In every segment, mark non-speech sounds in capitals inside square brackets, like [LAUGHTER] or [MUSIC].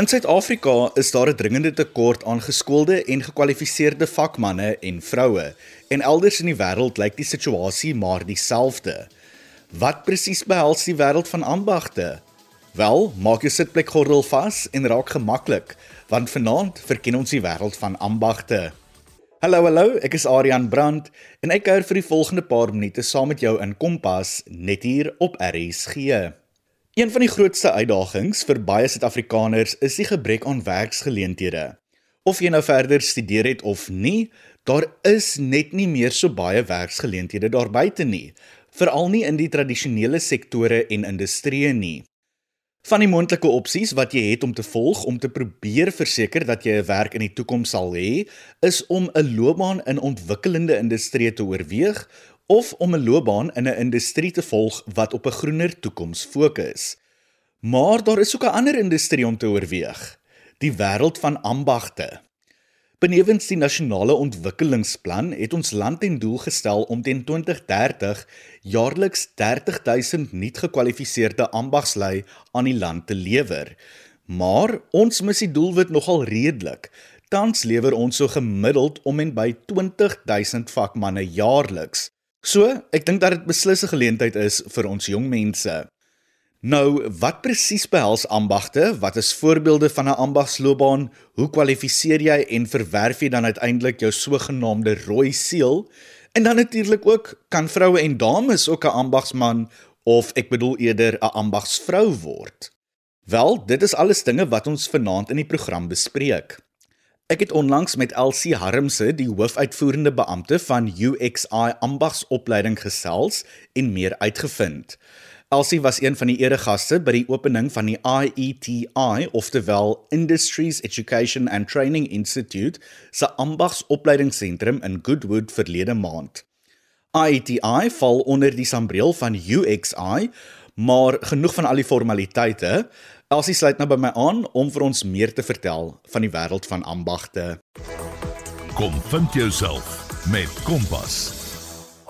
In Suid-Afrika is daar 'n dringende tekort aan geskoolde en gekwalifiseerde vakmanne en vroue, en elders in die wêreld lyk die situasie maar dieselfde. Wat presies behels die wêreld van ambagte? Wel, maak jou sitplek gordel vas en raak gemaklik, want vanaand verken ons die wêreld van ambagte. Hallo hallo, ek is Adrian Brandt en ek kuier vir die volgende paar minute saam met jou in Kompas net hier op RSG. Een van die grootste uitdagings vir baie Suid-Afrikaners is die gebrek aan werksgeleenthede. Of jy nou verder studeer het of nie, daar is net nie meer so baie werksgeleenthede daar buite nie, veral nie in die tradisionele sektore en industrieë nie. Van die moontlike opsies wat jy het om te volg om te probeer verseker dat jy 'n werk in die toekoms sal hê, is om 'n loopbaan in ontwikkelende industrie te oorweeg of om 'n loopbaan in 'n industrie te volg wat op 'n groener toekoms fokus. Maar daar is ook 'n ander industrie om te oorweeg: die wêreld van ambagte. Benewens die nasionale ontwikkelingsplan het ons land ten doel gestel om teen 2030 jaarliks 30000 nuut gekwalifiseerde ambagslui aan die land te lewer. Maar ons mis die doelwit nogal redelik. Tans lewer ons so gemiddeld om en by 20000 vakmanne jaarliks. So, ek dink dat dit beslis 'n geleentheid is vir ons jong mense. Nou, wat presies behels ambagte? Wat is voorbeelde van 'n ambagsloopbaan? Hoe kwalifiseer jy en verwerf jy dan uiteindelik jou sogenaamde rooi seël? En dan natuurlik ook, kan vroue en dames ook 'n ambagsman of ek bedoel eerder 'n ambagsvrou word? Wel, dit is alles dinge wat ons vanaand in die program bespreek. Ek het onlangs met Elsie Harmse, die hoofuitvoerende beampte van UXI ambagsopleiding gesels en meer uitgevind. Elsie was een van die eregaste by die opening van die IETI, oftewel Industries Education and Training Institute, se ambagsopleidingsentrum in Goodwood verlede maand. IETI val onder die sambreel van UXI, maar genoeg van al die formaliteite. Elsie sluit nou by my aan om vir ons meer te vertel van die wêreld van ambagte. Kom vind jouself met Kompas.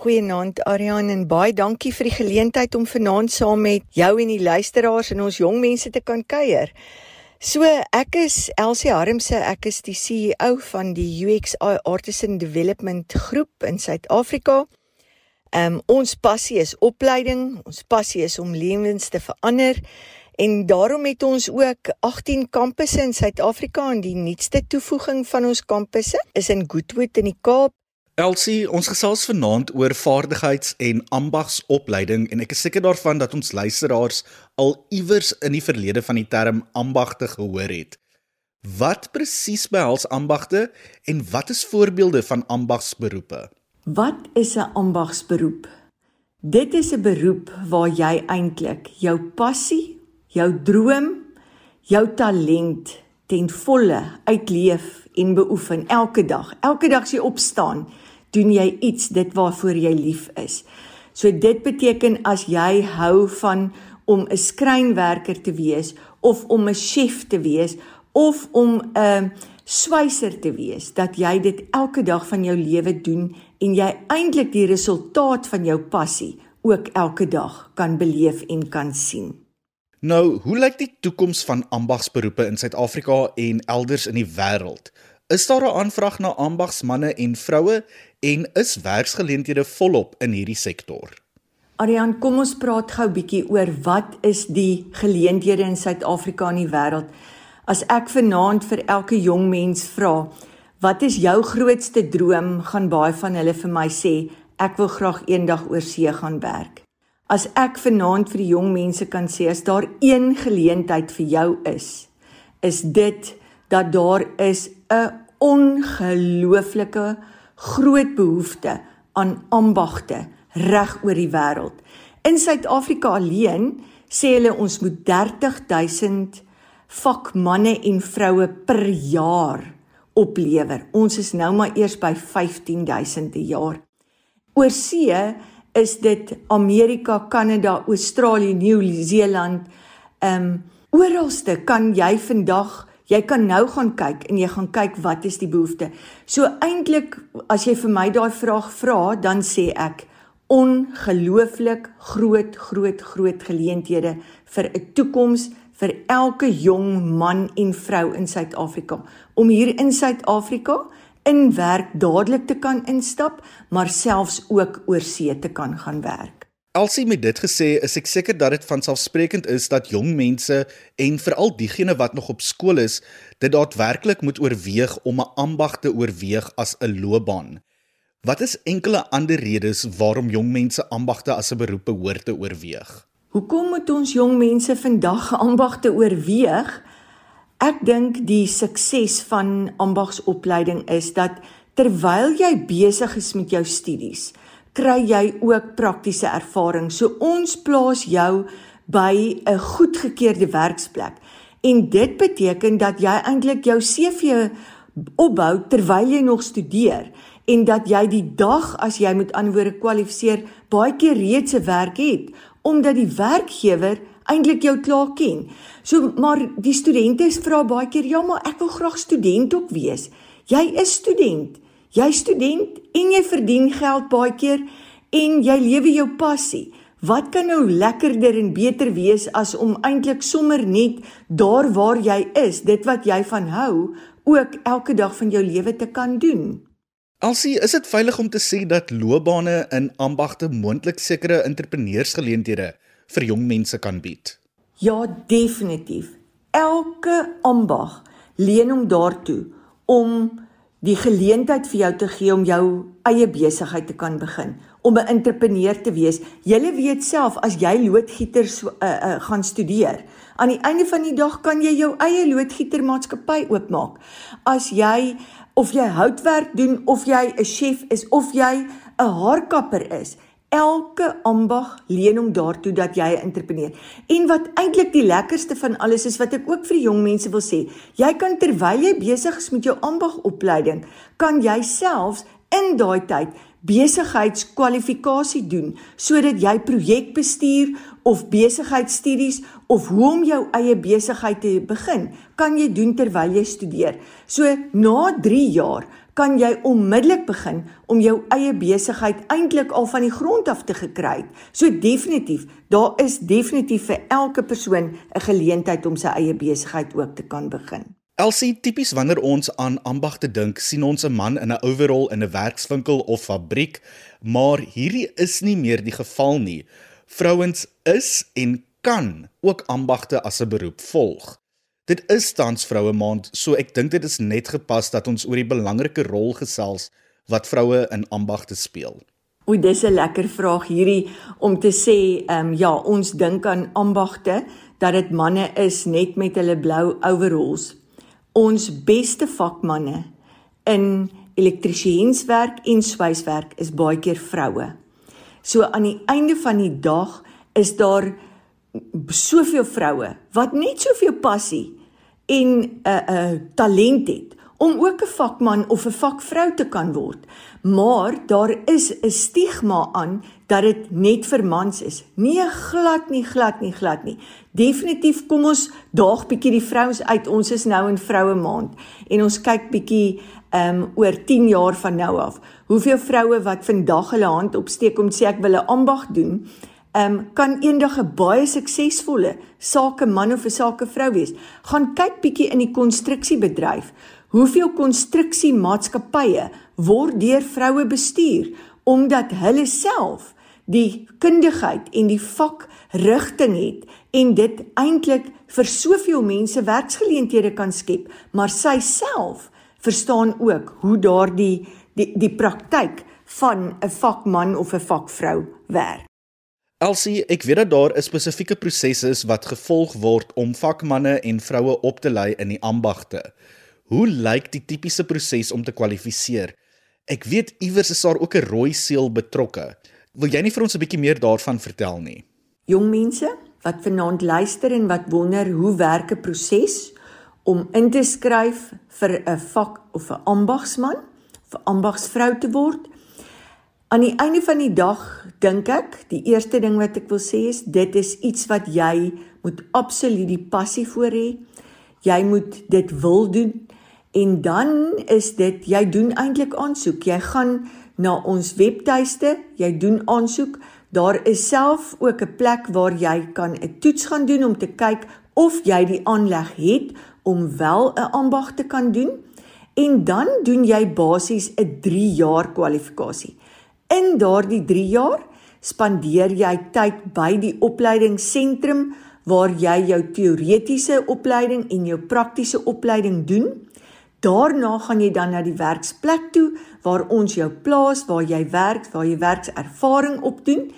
Goeienaand Ariane en baie dankie vir die geleentheid om vanaand saam met jou en die luisteraars en ons jong mense te kan kuier. So, ek is Elsie Harmse, ek is die CEO van die UXI Artisan Development Groep in Suid-Afrika. Ehm um, ons passie is opleiding, ons passie is om lewens te verander en daarom het ons ook 18 kampusse in Suid-Afrika en die nuutste toevoeging van ons kampusse is in Goodwood in die Kaap Elsie, ons gesels vanaand oor vaardigheids- en ambagsopleiding en ek is seker daarvan dat ons luisteraars al iewers in die verlede van die term ambagte gehoor het. Wat presies behels ambagte en wat is voorbeelde van ambagsberoepe? Wat is 'n ambagsberoep? Dit is 'n beroep waar jy eintlik jou passie, jou droom, jou talent ten volle uitleef en beoefen elke dag. Elke dag as jy opstaan, doen jy iets dit waarvoor jy lief is. So dit beteken as jy hou van om 'n skrynwerker te wees of om 'n chef te wees of om 'n swyser te wees dat jy dit elke dag van jou lewe doen en jy eintlik die resultaat van jou passie ook elke dag kan beleef en kan sien. Nou, hoe lyk die toekoms van ambagsberoepe in Suid-Afrika en elders in die wêreld? Is daar 'n aanvraag na ambagsmande en vroue en is werksgeleenthede volop in hierdie sektor? Arian, kom ons praat gou bietjie oor wat is die geleenthede in Suid-Afrika en die wêreld. As ek vanaand vir elke jong mens vra, wat is jou grootste droom, gaan baie van hulle vir my sê, ek wil graag eendag oor see gaan werk. As ek vanaand vir die jong mense kan sê as daar een geleentheid vir jou is, is dit dat daar is 'n ongelooflike groot behoefte aan ambagte reg oor die wêreld. In Suid-Afrika alleen sê hulle ons moet 30000 vakmanne en vroue per jaar oplewer. Ons is nou maar eers by 15000 per jaar. Oorsee is dit Amerika, Kanada, Australië, Nieu-Seeland. Ehm um, oralste kan jy vandag Jy kan nou gaan kyk en jy gaan kyk wat is die behoefte. So eintlik as jy vir my daai vraag vra, dan sê ek ongelooflik groot groot groot geleenthede vir 'n toekoms vir elke jong man en vrou in Suid-Afrika om hier in Suid-Afrika in werk dadelik te kan instap, maar selfs ook oor see te kan gaan werk. Alsie met dit gesê, is ek seker dat dit van selfsprekend is dat jong mense en veral diegene wat nog op skool is, dit daadwerklik moet oorweeg om 'n ambag te oorweeg as 'n loopbaan. Wat is enkele ander redes waarom jong mense ambagte as 'n beroep behoort te oorweeg? Hoekom moet ons jong mense vandag ambagte oorweeg? Ek dink die sukses van ambagsopleiding is dat terwyl jy besig is met jou studies, kry jy ook praktiese ervaring. So ons plaas jou by 'n goedgekeurde werksplek. En dit beteken dat jy eintlik jou CV opbou terwyl jy nog studeer en dat jy die dag as jy met antwoorde kwalifiseer baie keer reeds 'n werk het omdat die werkgewer eintlik jou klaar ken. So maar die studente vra baie keer ja, maar ek wil graag student ook wees. Jy is student. Jy student en jy verdien geld baie keer en jy lewe jou passie. Wat kan nou lekkerder en beter wees as om eintlik sommer net daar waar jy is, dit wat jy van hou, ook elke dag van jou lewe te kan doen? Alsie, is dit veilig om te sê dat loopbane in ambagte moontlik sekere entrepreneursgeleenthede vir jong mense kan bied? Ja, definitief. Elke ambag leen hom daartoe om die geleentheid vir jou te gee om jou eie besigheid te kan begin, om 'n entrepreneur te wees. Jy weet self as jy loodgieter so, uh, uh, gaan studeer, aan die einde van die dag kan jy jou eie loodgietermaatskappy oopmaak. As jy of jy houtwerk doen of jy 'n chef is of jy 'n haarkapper is, Elke ambag leen hom daartoe dat jy 'n entrepreneur. En wat eintlik die lekkerste van alles is wat ek ook vir die jong mense wil sê, jy kan terwyl jy besig is met jou ambagopleiding, kan jy selfs in daai tyd besigheidskwalifikasie doen sodat jy projekbestuur of besigheidstudies of hoe om jou eie besigheid te begin, kan jy doen terwyl jy studeer. So na 3 jaar kan jy onmiddellik begin om jou eie besigheid eintlik al van die grond af te gekry. So definitief, daar is definitief vir elke persoon 'n geleentheid om sy eie besigheid ook te kan begin. Elsie, tipies wanneer ons aan ambagte dink, sien ons 'n man in 'n overall in 'n werkswinkel of fabriek, maar hierdie is nie meer die geval nie. Vrouens is en kan ook ambagte as 'n beroep volg. Dit is tans vroue maand, so ek dink dit is net gepas dat ons oor die belangrike rol gesels wat vroue in ambagte speel. O, dis 'n lekker vraag hierdie om te sê, ehm um, ja, ons dink aan ambagte dat dit manne is net met hulle blou overalls. Ons beste vakmanne in elektriesienswerk en swyswerk is baie keer vroue. So aan die einde van die dag is daar soveel vroue wat net soveel passie en 'n uh, 'n uh, talent het om ook 'n vakman of 'n vakvrou te kan word. Maar daar is 'n stigma aan dat dit net vir mans is. Nee, glad nie, glad nie, glad nie. Definitief kom ons daag bietjie die vrouens uit. Ons is nou in vroue maand en ons kyk bietjie ehm um, oor 10 jaar van nou af. Hoeveel vroue wat vandag hulle hand opsteek om sê ek wil 'n ambag doen, um, kan eendag 'n baie suksesvolle sakeman of 'n sakevrou wees. Gaan kyk bietjie in die konstruksiebedryf. Hoeveel konstruksiemaatskappye word deur vroue bestuur omdat hulle self die kundigheid en die vakrigting het en dit eintlik vir soveel mense werksgeleenthede kan skep, maar sy self verstaan ook hoe daardie die die praktyk van 'n vakman of 'n vakvrou werk. Elsie, ek weet dat daar 'n spesifieke proses is wat gevolg word om vakmanne en vroue op te lei in die ambagte. Hoe lyk die tipiese proses om te kwalifiseer? Ek weet iewers is daar ook 'n rooi seël betrokke. Wil jy nie vir ons 'n bietjie meer daarvan vertel nie? Jong mense wat vanaand luister en wat wonder hoe werk 'n proses om in te skryf vir 'n vak of 'n ambagsman of 'n ambagsvrou te word, Aan die einde van die dag dink ek, die eerste ding wat ek wil sê is dit is iets wat jy moet absoluut die passie vir hê. Jy moet dit wil doen en dan is dit jy doen eintlik aansoek. Jy gaan na ons webtuiste, jy doen aansoek, Daar is self ook 'n plek waar jy kan 'n toets gaan doen om te kyk of jy die aanleg het om wel 'n ambag te kan doen. En dan doen jy basies 'n 3 jaar kwalifikasie. In daardie 3 jaar spandeer jy tyd by die opleidingsentrum waar jy jou teoretiese opleiding en jou praktiese opleiding doen. Daarna gaan jy dan na die werksplek toe waar ons jou plaas, waar jy werk, waar jy werkservaring opdoen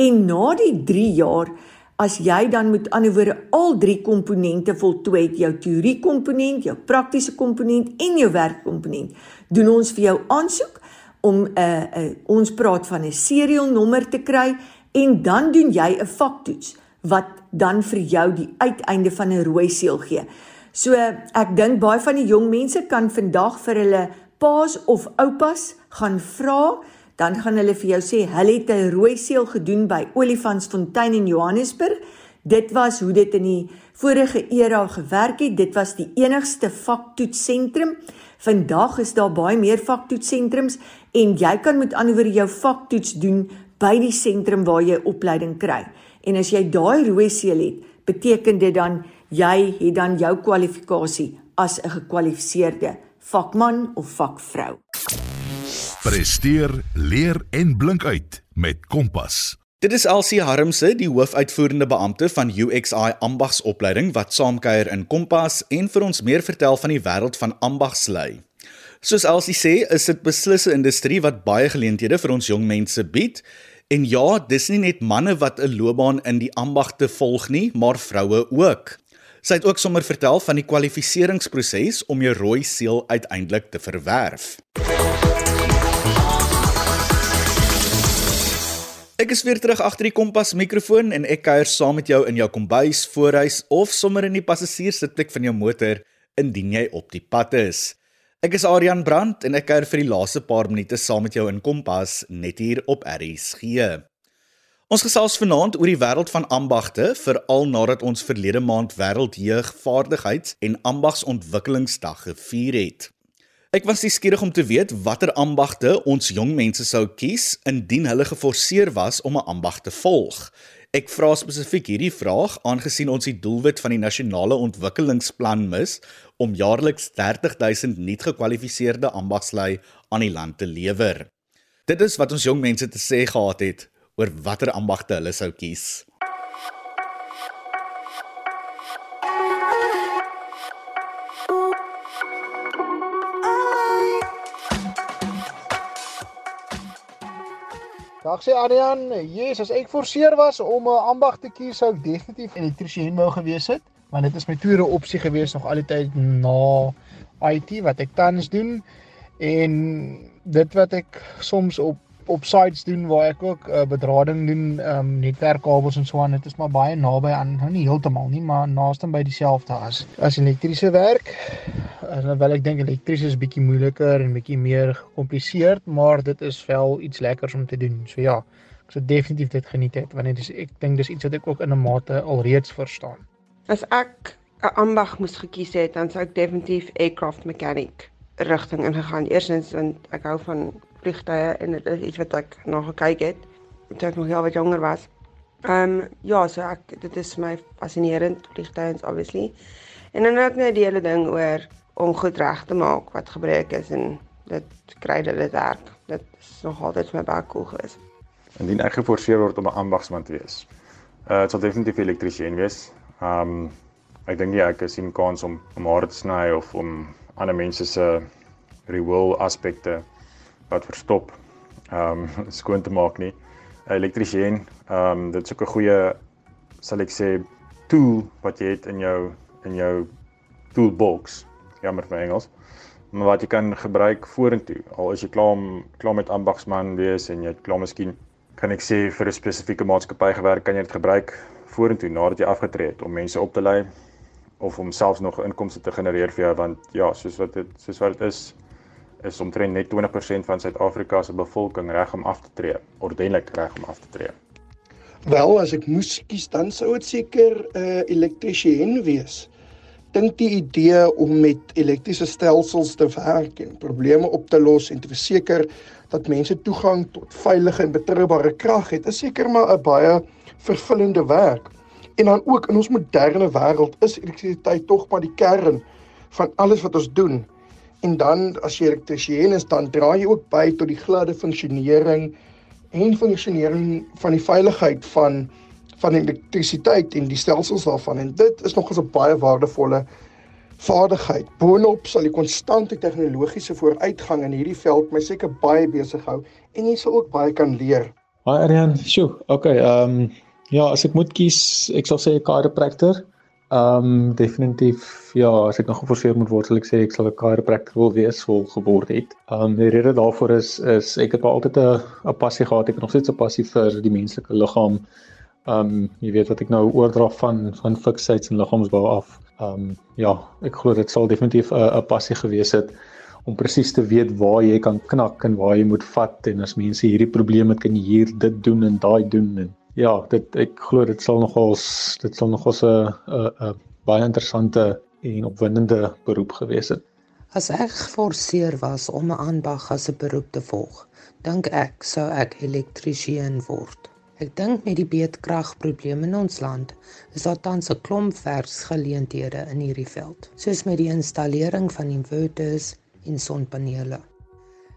en na die 3 jaar as jy dan met ander woorde al drie komponente voltooi het, jou teorie komponent, jou praktiese komponent en jou werkkomponent, doen ons vir jou aansoek om 'n uh, uh, ons praat van 'n serial nommer te kry en dan doen jy 'n vaktoets wat dan vir jou die uiteinde van 'n rooi seël gee. So ek dink baie van die jong mense kan vandag vir hulle paas of oupas gaan vra, dan gaan hulle vir jou sê hulle het 'n rooi seël gedoen by Olifantsfontein in Johannesburg. Dit was hoe dit in die vorige era gewerk het. Dit was die enigste vaktoetsentrum. Vandag is daar baie meer vaktoetssentrums en jy kan met ander woorde jou vaktoets doen by die sentrum waar jy opleiding kry. En as jy daai rooi seël het, beteken dit dan jy het dan jou kwalifikasie as 'n gekwalifiseerde vakman of vakvrou. Presteer, leer en blink uit met Kompas. Dit is Elsie Harmse, die hoofuitvoerende beampte van UXI Ambagsopleiding wat saamkuier in Kompas en vir ons meer vertel van die wêreld van ambagslei. Soos Elsie sê, is dit beslis 'n industrie wat baie geleenthede vir ons jong mense bied. En ja, dis nie net manne wat 'n loopbaan in die ambagte volg nie, maar vroue ook. Sy het ook sommer vertel van die kwalifikasieringsproses om jou rooi seël uiteindelik te verwerf. Ek is weer terug agter die kompas mikrofoon en ek kuier saam met jou in jou kombuis, voorhuis of sommer in die passasierssitplek van jou motor indien jy op die pad is. Ek is Adrian Brandt en ek kuier vir die laaste paar minute saam met jou in Kompas net hier op RSG. Ons gesels vanaand oor die wêreld van ambagte, veral nadat ons verlede maand wêreldjeugvaardigheids- en ambagsontwikkelingsdag gevier het. Ek was nuuskierig om te weet watter ambagte ons jong mense sou kies indien hulle geforseer was om 'n ambag te volg. Ek vra spesifiek hierdie vraag aangesien ons die doelwit van die nasionale ontwikkelingsplan mis om jaarliks 30000 nuut gekwalifiseerde ambagslui aan die land te lewer. Dit is wat ons jong mense te sê gehad het oor watter ambagte hulle sou kies. Dag sê Adrian, yes, as ek forceer was om 'n ambag te kies, sou ek definitief elektriesien wou gewees het, want dit is my tweede opsie gewees nog altyd na IT wat ek tans doen en dit wat ek soms op op sites doen waar ek ook uh, bedrading doen, ehm um, netwerkkabels en so aan. Dit is maar baie naby aan, nou nie heeltemal nie, maar naaste by dieselfde as as elektriese werk. Alhoewel ek dink elektries is bietjie moeiliker en bietjie meer gekompliseerd, maar dit is wel iets lekkers om te doen. So ja, ek sou definitief dit geniet het want dit is ek dink dis iets wat ek ook in 'n mate alreeds verstaan. As ek 'n ambag moes gekies het, dan sou ek definitief aircraft mechanic rigting ingegaan. Eerstens want ek hou van vliegtye en dit is iets wat ek na gekyk het toe ek nog heel wat jonger was. Ehm um, ja, so ek dit is my fascinerend vliegtye obviously. En dan ook net die hele ding oor om goed reg te maak wat gebreek is en dit kry dit dit werk. Dit is nog altyd my baie cool geweest. Indien ek geforseer word om 'n ambagsman te wees. Uh dit sal definitief elektriesien wees. Um, ek dink nie ek sien kans om om hare te sny of om ander mense se rewil aspekte wat verstop um, [LAUGHS] skoon te maak nie. 'n Elektriesien, um, dit is ook 'n goeie sal ek sê tool wat jy het in jou in jou toolbox. Jammer vir Engels. Maar wat jy kan gebruik vorentoe. Al is jy klaar om klaar met ambagsman wees en jy het klaar miskien kan ek sê vir 'n spesifieke maatskappy gewerk, kan jy dit gebruik vorentoe nadat jy afgetree het om mense op te lei of om selfs nog inkomste te genereer vir jou want ja, soos wat dit soos wat dit is is omtrent net 20% van Suid-Afrika se bevolking reg om af te tree, ordentlik reg om af te tree. Wel, as ek moes kies dan sou dit seker 'n uh, elektriesien wees. Dink die idee om met elektriese stelsels te werk en probleme op te los en te verseker dat mense toegang tot veilige en betroubare krag het, is seker maar 'n baie vervullende werk. En dan ook in ons moderne wêreld is elektrisiteit tog maar die kern van alles wat ons doen. En dan as jy elektriesien is, dan dra jy ook by tot die gladde funksionering en funksionering van die veiligheid van van elektrisiteit en die stelsels daarvan en dit is nog 'n baie waardevolle vaardigheid. Boonop sal die konstante tegnologiese vooruitgang in hierdie veld my seker baie besig hou en jy sal ook baie kan leer. Hi Arian, sjoe. Okay, ehm um, ja, as ek moet kies, ek sal sê 'n chiropractor. Ehm um, definitief ja, as ek nog geforseer moet word, sal ek sê ek sal 'n chiropractor wil wees, vol geword het. Ehm um, die rede daarvoor is is ek het altyd 'n 'n passie gehad, ek het nog steeds 'n passie vir die menslike liggaam um, jy weet wat ek nou oordra van van fiksites en liggaamsbou af. Um, ja, ek glo dit sal definitief 'n 'n passie gewees het om presies te weet waar jy kan knak en waar jy moet vat en as mense hierdie probleme het kan jy hier dit doen en daai doen en ja, dit ek glo dit sal nogals dit sal nogals 'n 'n 'n baie interessante en opwindende beroep gewees het. As ek geforseer was om 'n aanbag as 'n beroep te volg, dink ek sou ek elektriesien word. Ek dink met die beedkragprobleme in ons land is daar tans 'n klomp versgeleenthede in hierdie veld, soos met die installering van inverters en sonpanele.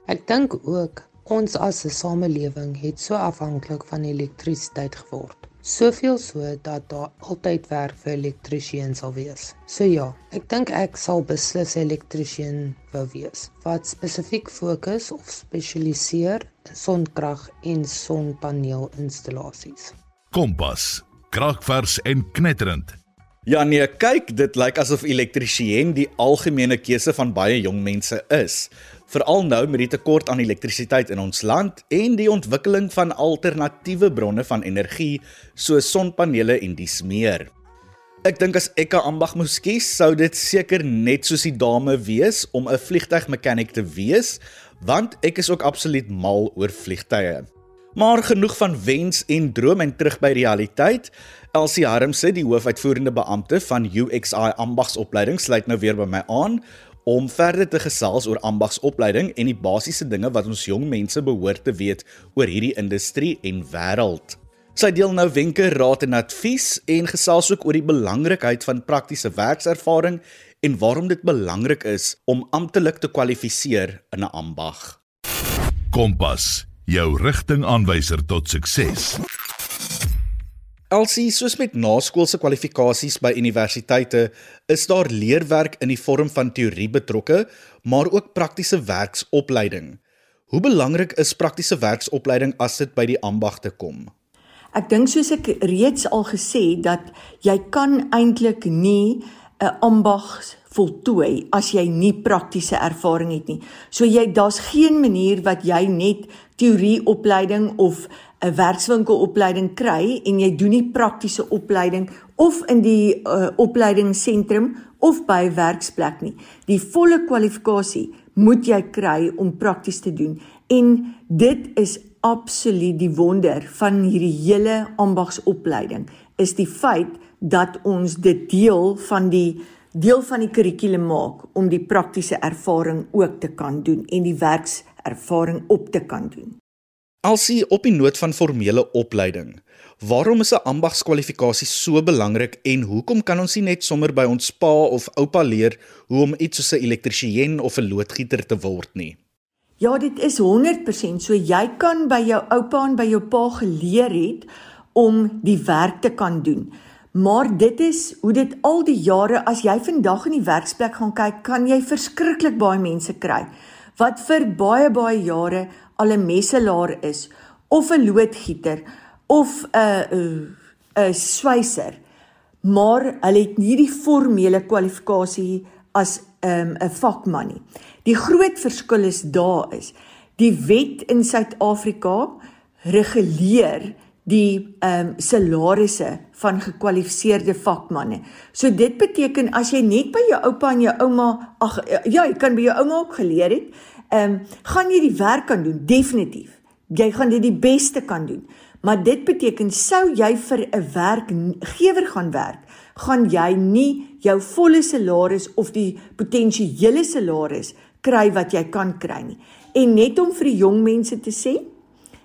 Ek dink ook ons as 'n samelewing het so afhanklik van elektrisiteit geword Soveel so dat daar altyd werk vir elektriesien sal wees. So ja, ek dink ek sal beslis elektriesien wou wees wat spesifiek fokus of spesialiseer in sonkrag en sonpaneelinstallasies. Kompas, kragvers en knetterend. Ja nee, kyk, dit lyk asof elektriesien die algemene keuse van baie jong mense is veral nou met die tekort aan elektrisiteit in ons land en die ontwikkeling van alternatiewe bronne van energie soos sonpanele en dies meer. Ek dink as ek 'n ambag moes kies, sou dit seker net soos die dame wees om 'n vliegtuigmechanic te wees, want ek is ook absoluut mal oor vliegtye. Maar genoeg van wens en drome en terug by realiteit. Elsie Harmse, die hoofuitvoerende beampte van UXI ambagsopleiding, sluit nou weer by my aan om verder te gesels oor ambagsopleiding en die basiese dinge wat ons jong mense behoort te weet oor hierdie industrie en wêreld. Sy deel nou wenke, raad en advies en gesels ook oor die belangrikheid van praktiese werkservaring en waarom dit belangrik is om amptelik te kwalifiseer in 'n ambag. Kompas, jou rigtingaanwyser tot sukses. Elsie, soos met naskoolse kwalifikasies by universiteite, is daar leerwerk in die vorm van teorie betrokke, maar ook praktiese werksopleiding. Hoe belangrik is praktiese werksopleiding as dit by die ambagte kom? Ek dink soos ek reeds al gesê dat jy kan eintlik nie 'n ambag voltooi as jy nie praktiese ervaring het nie. So jy daar's geen manier wat jy net teorieopleiding of 'n werkswinkelopleiding kry en jy doen nie praktiese opleiding of in die uh, opleidingsentrum of by werksplek nie. Die volle kwalifikasie moet jy kry om prakties te doen en dit is absoluut die wonder van hierdie hele ambagsopleiding is die feit dat ons dit deel van die deel van die kurrikulum maak om die praktiese ervaring ook te kan doen en die werkservaring op te kan doen. Alsie op die noot van formele opleiding. Waarom is 'n ambagskwalifikasie so belangrik en hoekom kan ons nie net sommer by ons pa of oupa leer hoe om iets soos 'n elektriesien of 'n loodgieter te word nie? Ja, dit is 100% so jy kan by jou oupa en by jou pa geleer het om die werk te kan doen. Maar dit is hoe dit al die jare as jy vandag in die werksplek gaan kyk, kan jy verskriklik baie mense kry wat vir baie baie jare al 'n messelaar is of 'n loodgieter of 'n 'n swyser maar hulle het nie die formele kwalifikasie as 'n um, vakman nie. Die groot verskil is daar is die wet in Suid-Afrika reguleer die ehm um, salarisse van gekwalifiseerde vakmanne. So dit beteken as jy net by jou oupa en jou ouma, ag ja, jy kan by jou ouma ook geleer het, ehm um, gaan jy die werk kan doen definitief. Jy gaan dit die beste kan doen. Maar dit beteken sou jy vir 'n werkgewer gaan werk, gaan jy nie jou volle salaris of die potensiële salaris kry wat jy kan kry nie. En net om vir die jong mense te sê,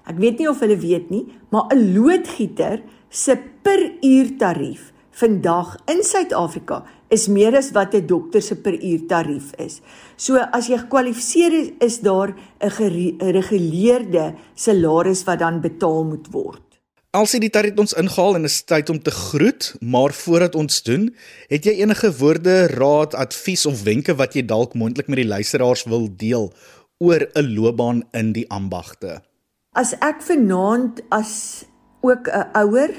ek weet nie of hulle weet nie, maar 'n loodgieter se per uur tarief vandag in Suid-Afrika is meer as wat 'n dokter se per uur tarief is. So as jy gekwalifiseer is, is daar 'n gereguleerde salaris wat dan betaal moet word. Alsie die tyd het ons ingehaal en is tyd om te groet, maar voordat ons doen, het jy enige woorde, raad, advies of wenke wat jy dalk moontlik met die luisteraars wil deel oor 'n loopbaan in die ambagte? As ek vanaand as ook 'n ouer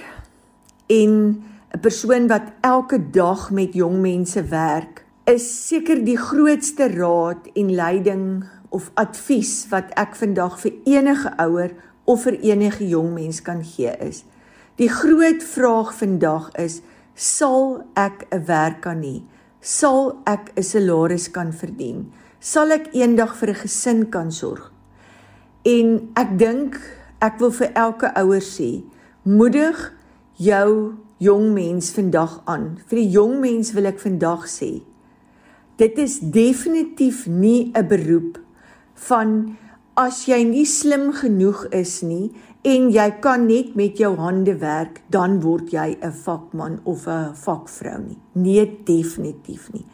en 'n persoon wat elke dag met jong mense werk, is seker die grootste raad en leiding of advies wat ek vandag vir enige ouer of vir enige jong mens kan gee is. Die groot vraag vandag is: sal ek 'n werk kan hê? Sal ek 'n salaris kan verdien? Sal ek eendag vir 'n gesin kan sorg? En ek dink ek wil vir elke ouer sê, moedig jou jong mens vandag aan. Vir die jong mens wil ek vandag sê, dit is definitief nie 'n beroep van as jy nie slim genoeg is nie en jy kan net met jou hande werk, dan word jy 'n vakman of 'n vakvrou nie. Nee, definitief nie.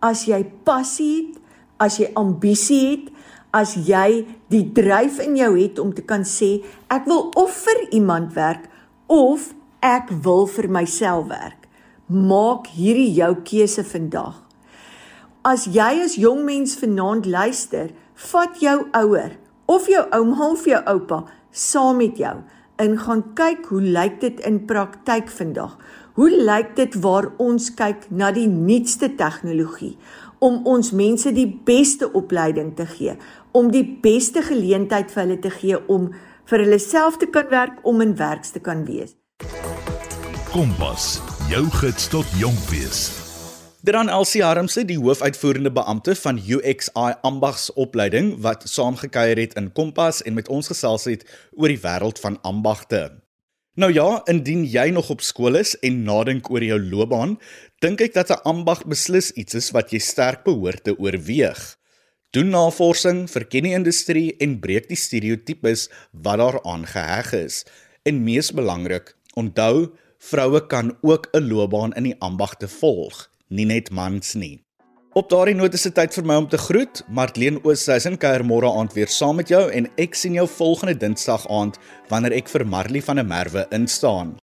As jy passie het, as jy ambisie het, as jy die dryf in jou het om te kan sê ek wil of vir iemand werk of ek wil vir myself werk. Maak hierdie jou keuse vandag. As jy as jong mens vanaand luister, vat jou ouer of jou ouma of jou oupa saam met jou en gaan kyk hoe lyk dit in praktyk vandag. Hoe lyk dit waar ons kyk na die nuutste tegnologie om ons mense die beste opleiding te gee, om die beste geleentheid vir hulle te gee om vir hulle self te kan werk om in werks te kan wees. Kompas, jou gids tot jonk wees. Dan Elsie Harmse, die hoofuitvoerende beampte van UXI ambagsopleiding wat saamgekyer het in Kompas en met ons gesels het oor die wêreld van ambagte. Nou ja, indien jy nog op skool is en nadink oor jou loopbaan, dink ek dat 'n ambag beslis iets is wat jy sterk behoort te oorweeg. Doen navorsing, verken die industrie en breek die stereotypes wat daaraan geheg is. En mees belangrik, onthou vroue kan ook 'n loopbaan in die ambagte volg, nie net mans nie. Op daardie noot is dit tyd vir my om te groet. Martleen Oosthuizen kuier môre aand weer saam met jou en ek sien jou volgende Dinsdag aand wanneer ek vir Marley van der Merwe instaan.